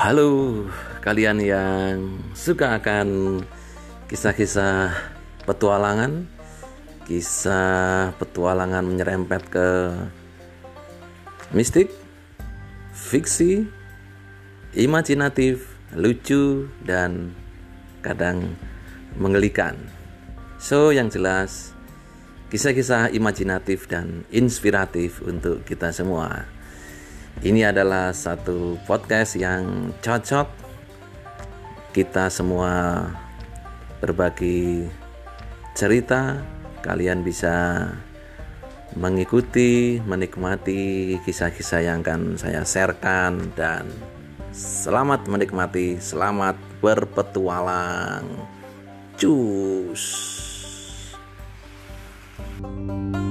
Halo kalian yang suka akan kisah-kisah petualangan. Kisah petualangan menyerempet ke mistik, fiksi, imajinatif, lucu, dan kadang menggelikan So yang jelas kisah-kisah imajinatif dan inspiratif untuk kita semua ini adalah satu podcast yang cocok kita semua berbagi cerita. Kalian bisa mengikuti, menikmati kisah-kisah yang akan saya sharekan dan selamat menikmati, selamat berpetualang. Cus. thank you